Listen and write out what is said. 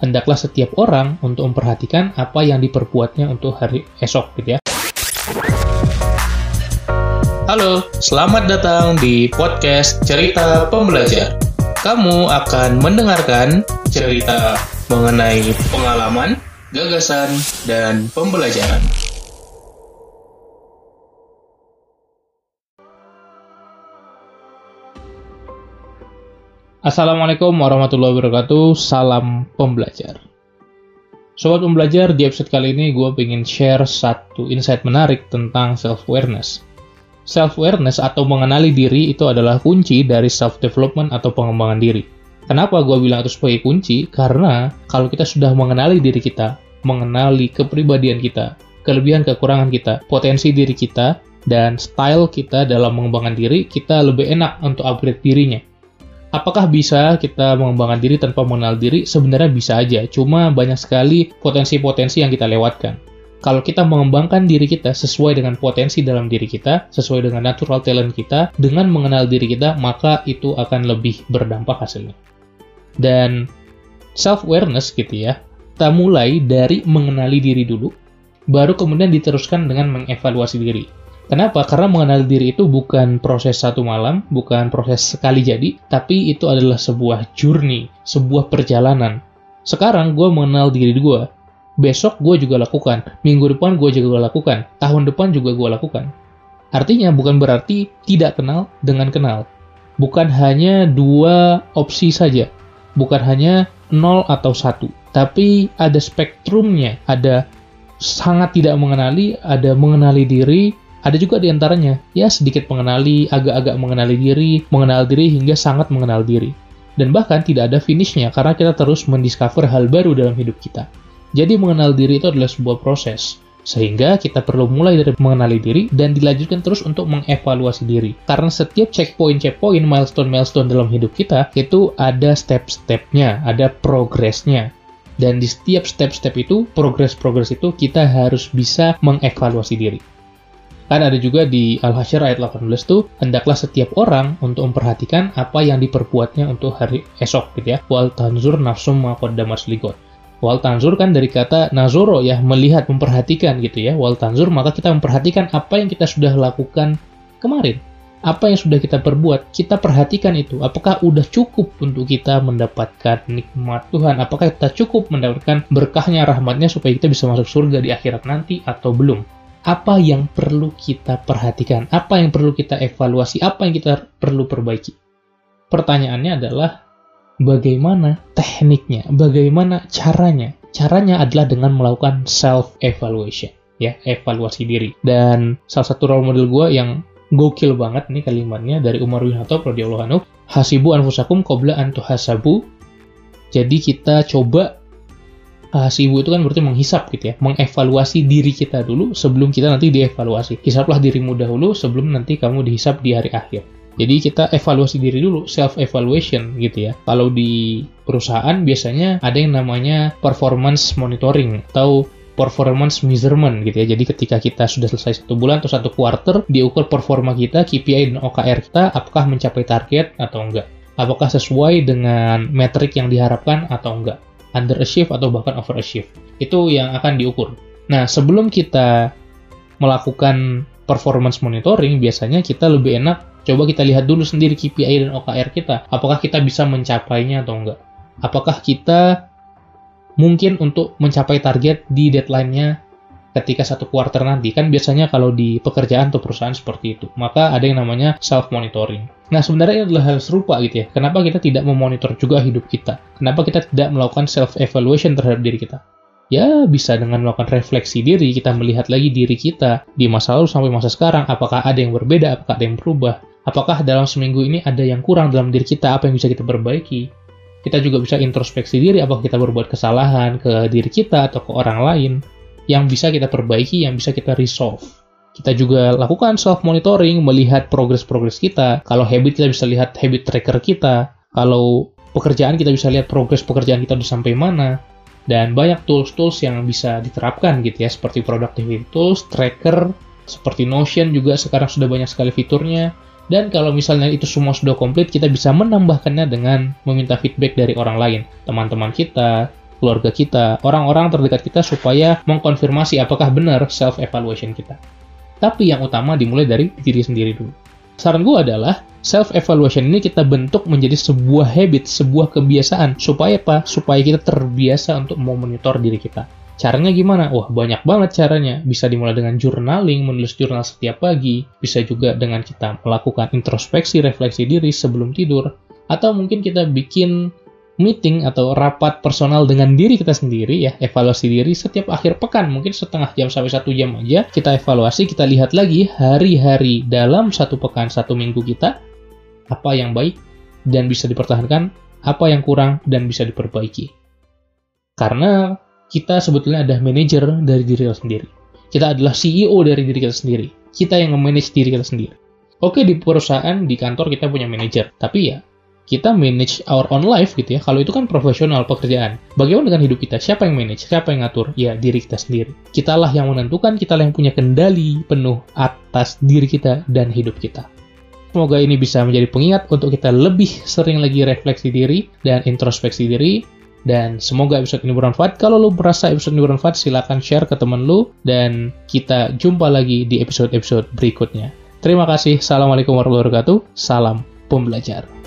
hendaklah setiap orang untuk memperhatikan apa yang diperbuatnya untuk hari esok gitu ya. Halo, selamat datang di podcast Cerita Pembelajar. Kamu akan mendengarkan cerita mengenai pengalaman, gagasan, dan pembelajaran. Assalamualaikum warahmatullahi wabarakatuh, salam pembelajar. Sobat pembelajar, di episode kali ini gue pengen share satu insight menarik tentang self-awareness. Self-awareness atau mengenali diri itu adalah kunci dari self-development atau pengembangan diri. Kenapa gue bilang itu sebagai kunci? Karena kalau kita sudah mengenali diri kita, mengenali kepribadian kita, kelebihan kekurangan kita, potensi diri kita, dan style kita dalam mengembangkan diri, kita lebih enak untuk upgrade dirinya Apakah bisa kita mengembangkan diri tanpa mengenal diri? Sebenarnya bisa aja, cuma banyak sekali potensi-potensi yang kita lewatkan. Kalau kita mengembangkan diri kita sesuai dengan potensi dalam diri kita, sesuai dengan natural talent kita, dengan mengenal diri kita, maka itu akan lebih berdampak hasilnya. Dan self-awareness gitu ya, kita mulai dari mengenali diri dulu, baru kemudian diteruskan dengan mengevaluasi diri. Kenapa? Karena mengenal diri itu bukan proses satu malam, bukan proses sekali jadi, tapi itu adalah sebuah journey, sebuah perjalanan. Sekarang gue mengenal diri gue, besok gue juga lakukan, minggu depan gue juga lakukan, tahun depan juga gue lakukan. Artinya bukan berarti tidak kenal dengan kenal. Bukan hanya dua opsi saja, bukan hanya nol atau satu, tapi ada spektrumnya, ada sangat tidak mengenali, ada mengenali diri, ada juga di antaranya, ya sedikit mengenali, agak-agak mengenali diri, mengenal diri hingga sangat mengenal diri. Dan bahkan tidak ada finishnya karena kita terus mendiscover hal baru dalam hidup kita. Jadi mengenal diri itu adalah sebuah proses. Sehingga kita perlu mulai dari mengenali diri dan dilanjutkan terus untuk mengevaluasi diri. Karena setiap checkpoint-checkpoint, milestone-milestone dalam hidup kita, itu ada step-stepnya, ada progresnya. Dan di setiap step-step itu, progres-progres itu, kita harus bisa mengevaluasi diri. Kan ada juga di Al-Hasyr ayat 18 tuh, hendaklah setiap orang untuk memperhatikan apa yang diperbuatnya untuk hari esok gitu ya. Wal tanzur nafsum maqaddamas ligot. Wal tanzur kan dari kata nazoro ya, melihat, memperhatikan gitu ya. Wal tanzur maka kita memperhatikan apa yang kita sudah lakukan kemarin. Apa yang sudah kita perbuat, kita perhatikan itu. Apakah udah cukup untuk kita mendapatkan nikmat Tuhan? Apakah kita cukup mendapatkan berkahnya, rahmatnya supaya kita bisa masuk surga di akhirat nanti atau belum? Apa yang perlu kita perhatikan, apa yang perlu kita evaluasi, apa yang kita perlu perbaiki. Pertanyaannya adalah bagaimana tekniknya, bagaimana caranya. Caranya adalah dengan melakukan self evaluation, ya, evaluasi diri. Dan salah satu role model gue yang gokil banget nih kalimatnya dari Umar bin Khattab radhiyallahu anhu, hasibu anfusakum qabla an tuhasabu. Jadi kita coba Hasibu itu kan berarti menghisap gitu ya, mengevaluasi diri kita dulu sebelum kita nanti dievaluasi. Hisaplah dirimu dahulu sebelum nanti kamu dihisap di hari akhir. Jadi kita evaluasi diri dulu, self evaluation gitu ya. Kalau di perusahaan biasanya ada yang namanya performance monitoring atau performance measurement gitu ya. Jadi ketika kita sudah selesai satu bulan atau satu quarter, diukur performa kita, KPI dan OKR kita, apakah mencapai target atau enggak. Apakah sesuai dengan metrik yang diharapkan atau enggak underachieve atau bahkan overachieve. Itu yang akan diukur. Nah, sebelum kita melakukan performance monitoring, biasanya kita lebih enak coba kita lihat dulu sendiri KPI dan OKR kita. Apakah kita bisa mencapainya atau enggak? Apakah kita mungkin untuk mencapai target di deadline-nya ketika satu quarter nanti kan biasanya kalau di pekerjaan atau perusahaan seperti itu. Maka ada yang namanya self monitoring nah sebenarnya ini adalah hal serupa gitu ya. Kenapa kita tidak memonitor juga hidup kita? Kenapa kita tidak melakukan self evaluation terhadap diri kita? Ya bisa dengan melakukan refleksi diri kita melihat lagi diri kita di masa lalu sampai masa sekarang apakah ada yang berbeda apakah ada yang berubah? Apakah dalam seminggu ini ada yang kurang dalam diri kita apa yang bisa kita perbaiki? Kita juga bisa introspeksi diri apakah kita berbuat kesalahan ke diri kita atau ke orang lain yang bisa kita perbaiki, yang bisa kita resolve. Kita juga lakukan self monitoring, melihat progres-progres kita. Kalau habit kita bisa lihat habit tracker kita. Kalau pekerjaan kita bisa lihat progres pekerjaan kita udah sampai mana. Dan banyak tools-tools yang bisa diterapkan gitu ya, seperti productivity tools, tracker, seperti Notion juga sekarang sudah banyak sekali fiturnya. Dan kalau misalnya itu semua sudah komplit, kita bisa menambahkannya dengan meminta feedback dari orang lain, teman-teman kita, keluarga kita, orang-orang terdekat kita supaya mengkonfirmasi apakah benar self-evaluation kita. Tapi yang utama dimulai dari diri sendiri dulu. Saran gue adalah self-evaluation ini kita bentuk menjadi sebuah habit, sebuah kebiasaan. Supaya apa? Supaya kita terbiasa untuk memonitor diri kita. Caranya gimana? Wah, banyak banget caranya. Bisa dimulai dengan journaling, menulis jurnal setiap pagi. Bisa juga dengan kita melakukan introspeksi, refleksi diri sebelum tidur. Atau mungkin kita bikin meeting atau rapat personal dengan diri kita sendiri ya, evaluasi diri setiap akhir pekan, mungkin setengah jam sampai satu jam aja, kita evaluasi, kita lihat lagi hari-hari dalam satu pekan, satu minggu kita, apa yang baik dan bisa dipertahankan, apa yang kurang dan bisa diperbaiki. Karena kita sebetulnya ada manajer dari diri kita sendiri. Kita adalah CEO dari diri kita sendiri. Kita yang memanage diri kita sendiri. Oke, di perusahaan, di kantor kita punya manajer. Tapi ya, kita manage our own life gitu ya. Kalau itu kan profesional pekerjaan. Bagaimana dengan hidup kita? Siapa yang manage? Siapa yang ngatur? Ya, diri kita sendiri. Kitalah yang menentukan, kitalah yang punya kendali penuh atas diri kita dan hidup kita. Semoga ini bisa menjadi pengingat untuk kita lebih sering lagi refleksi diri dan introspeksi diri dan semoga episode ini bermanfaat. Kalau lo merasa episode ini bermanfaat, silahkan share ke temen lo. Dan kita jumpa lagi di episode-episode berikutnya. Terima kasih. Assalamualaikum warahmatullahi wabarakatuh. Salam pembelajar.